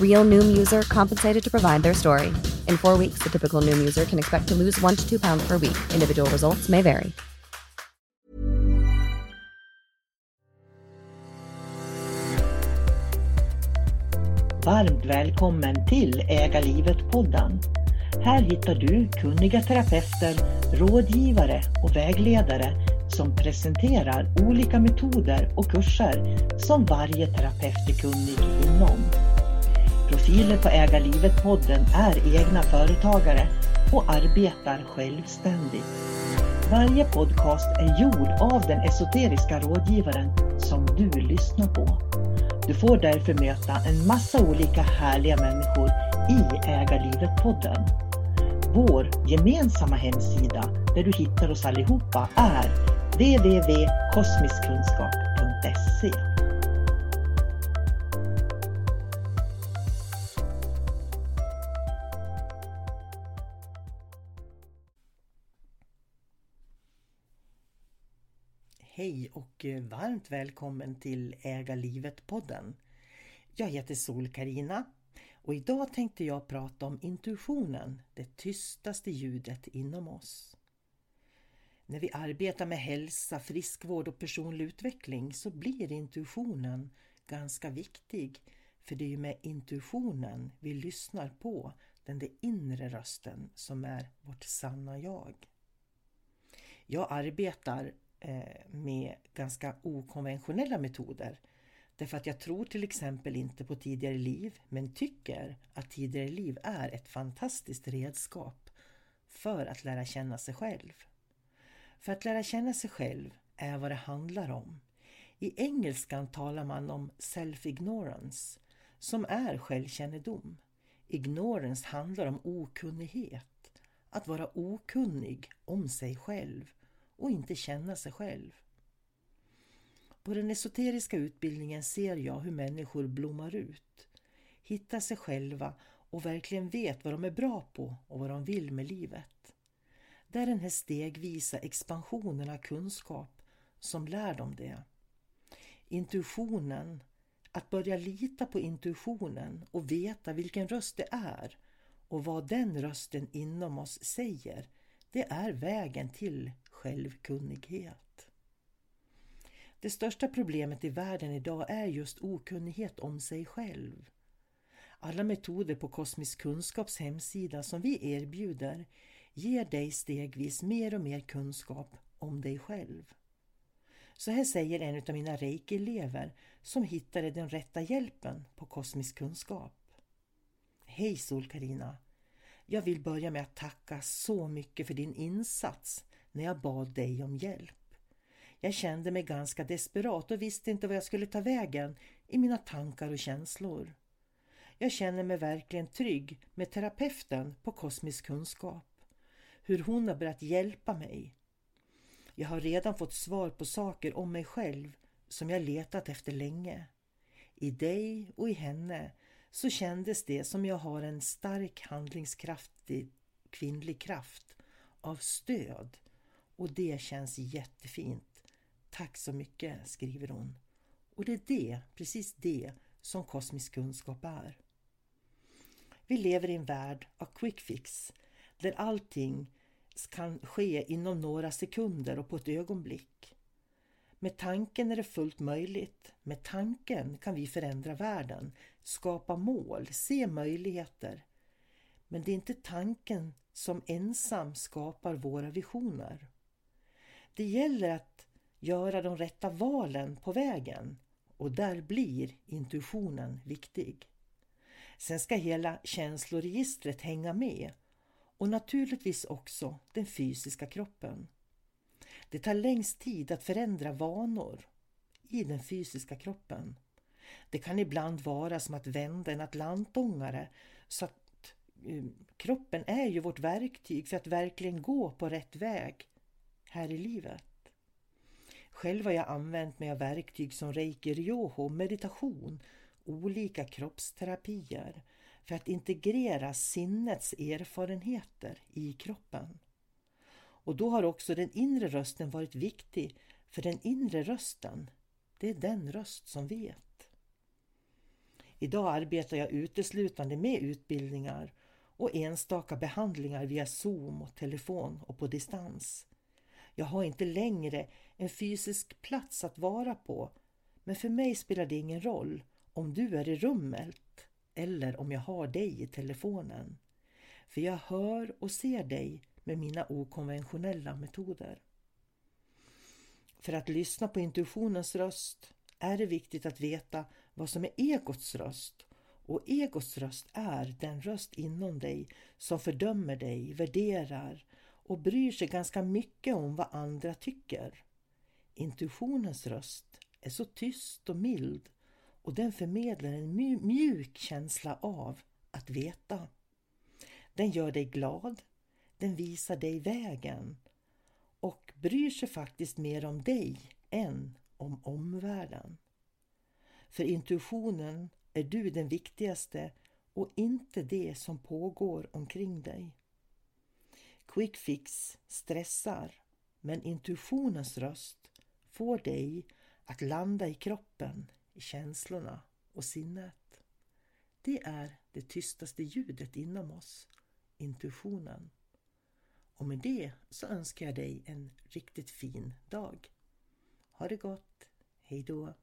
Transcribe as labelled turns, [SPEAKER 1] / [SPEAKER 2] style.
[SPEAKER 1] Real Noom user compensated to provide their story. In four weeks, the typical Noom user can expect to lose one to two pounds per week. Individual results may vary.
[SPEAKER 2] Varmt välkommen till Äga livet-podden. Här hittar du kunniga terapeuter, rådgivare och vägledare som presenterar olika metoder och kurser som varje terapeut är kunnig inom. Profiler på Äga livet-podden är egna företagare och arbetar självständigt. Varje podcast är gjord av den esoteriska rådgivaren som du lyssnar på. Du får därför möta en massa olika härliga människor i Äga livet-podden. Vår gemensamma hemsida där du hittar oss allihopa är www.kosmiskkunskap.se Hej och eh, varmt välkommen till Äga livet-podden. Jag heter sol karina och idag tänkte jag prata om intuitionen, det tystaste ljudet inom oss. När vi arbetar med hälsa, friskvård och personlig utveckling så blir intuitionen ganska viktig. För det är ju med intuitionen vi lyssnar på den där inre rösten som är vårt sanna jag. Jag arbetar Eh, med ganska okonventionella metoder. Därför att jag tror till exempel inte på tidigare liv men tycker att tidigare liv är ett fantastiskt redskap för att lära känna sig själv. För att lära känna sig själv är vad det handlar om. I engelskan talar man om self-ignorance som är självkännedom. Ignorance handlar om okunnighet. Att vara okunnig om sig själv och inte känna sig själv. På den esoteriska utbildningen ser jag hur människor blommar ut, hittar sig själva och verkligen vet vad de är bra på och vad de vill med livet. Det är den här stegvisa expansionen av kunskap som lär dem det. Intuitionen, att börja lita på intuitionen och veta vilken röst det är och vad den rösten inom oss säger, det är vägen till självkunnighet. Det största problemet i världen idag är just okunnighet om sig själv. Alla metoder på Kosmisk Kunskaps hemsida som vi erbjuder ger dig stegvis mer och mer kunskap om dig själv. Så här säger en av mina reiki-elever som hittade den rätta hjälpen på Kosmisk Kunskap. Hej sol -Carina. Jag vill börja med att tacka så mycket för din insats när jag bad dig om hjälp. Jag kände mig ganska desperat och visste inte vad jag skulle ta vägen i mina tankar och känslor. Jag känner mig verkligen trygg med terapeuten på kosmisk kunskap. Hur hon har börjat hjälpa mig. Jag har redan fått svar på saker om mig själv som jag letat efter länge. I dig och i henne så kändes det som jag har en stark handlingskraftig kvinnlig kraft av stöd och det känns jättefint. Tack så mycket, skriver hon. Och det är det, precis det, som kosmisk kunskap är. Vi lever i en värld av quick fix där allting kan ske inom några sekunder och på ett ögonblick. Med tanken är det fullt möjligt. Med tanken kan vi förändra världen, skapa mål, se möjligheter. Men det är inte tanken som ensam skapar våra visioner. Det gäller att göra de rätta valen på vägen och där blir intuitionen viktig. Sen ska hela känsloregistret hänga med och naturligtvis också den fysiska kroppen. Det tar längst tid att förändra vanor i den fysiska kroppen. Det kan ibland vara som att vända en atlantångare så att um, kroppen är ju vårt verktyg för att verkligen gå på rätt väg här i livet. Själv har jag använt mig av verktyg som reiki ryoho, meditation, olika kroppsterapier för att integrera sinnets erfarenheter i kroppen. Och då har också den inre rösten varit viktig, för den inre rösten, det är den röst som vet. Idag arbetar jag uteslutande med utbildningar och enstaka behandlingar via Zoom och telefon och på distans. Jag har inte längre en fysisk plats att vara på, men för mig spelar det ingen roll om du är i rummet eller om jag har dig i telefonen. För jag hör och ser dig med mina okonventionella metoder. För att lyssna på intuitionens röst är det viktigt att veta vad som är egots röst och egots röst är den röst inom dig som fördömer dig, värderar och bryr sig ganska mycket om vad andra tycker. Intuitionens röst är så tyst och mild och den förmedlar en mjuk känsla av att veta. Den gör dig glad, den visar dig vägen och bryr sig faktiskt mer om dig än om omvärlden. För intuitionen är du den viktigaste och inte det som pågår omkring dig. Quick fix stressar men intuitionens röst får dig att landa i kroppen, i känslorna och sinnet. Det är det tystaste ljudet inom oss, intuitionen. Och med det så önskar jag dig en riktigt fin dag. Ha det gott. Hej då!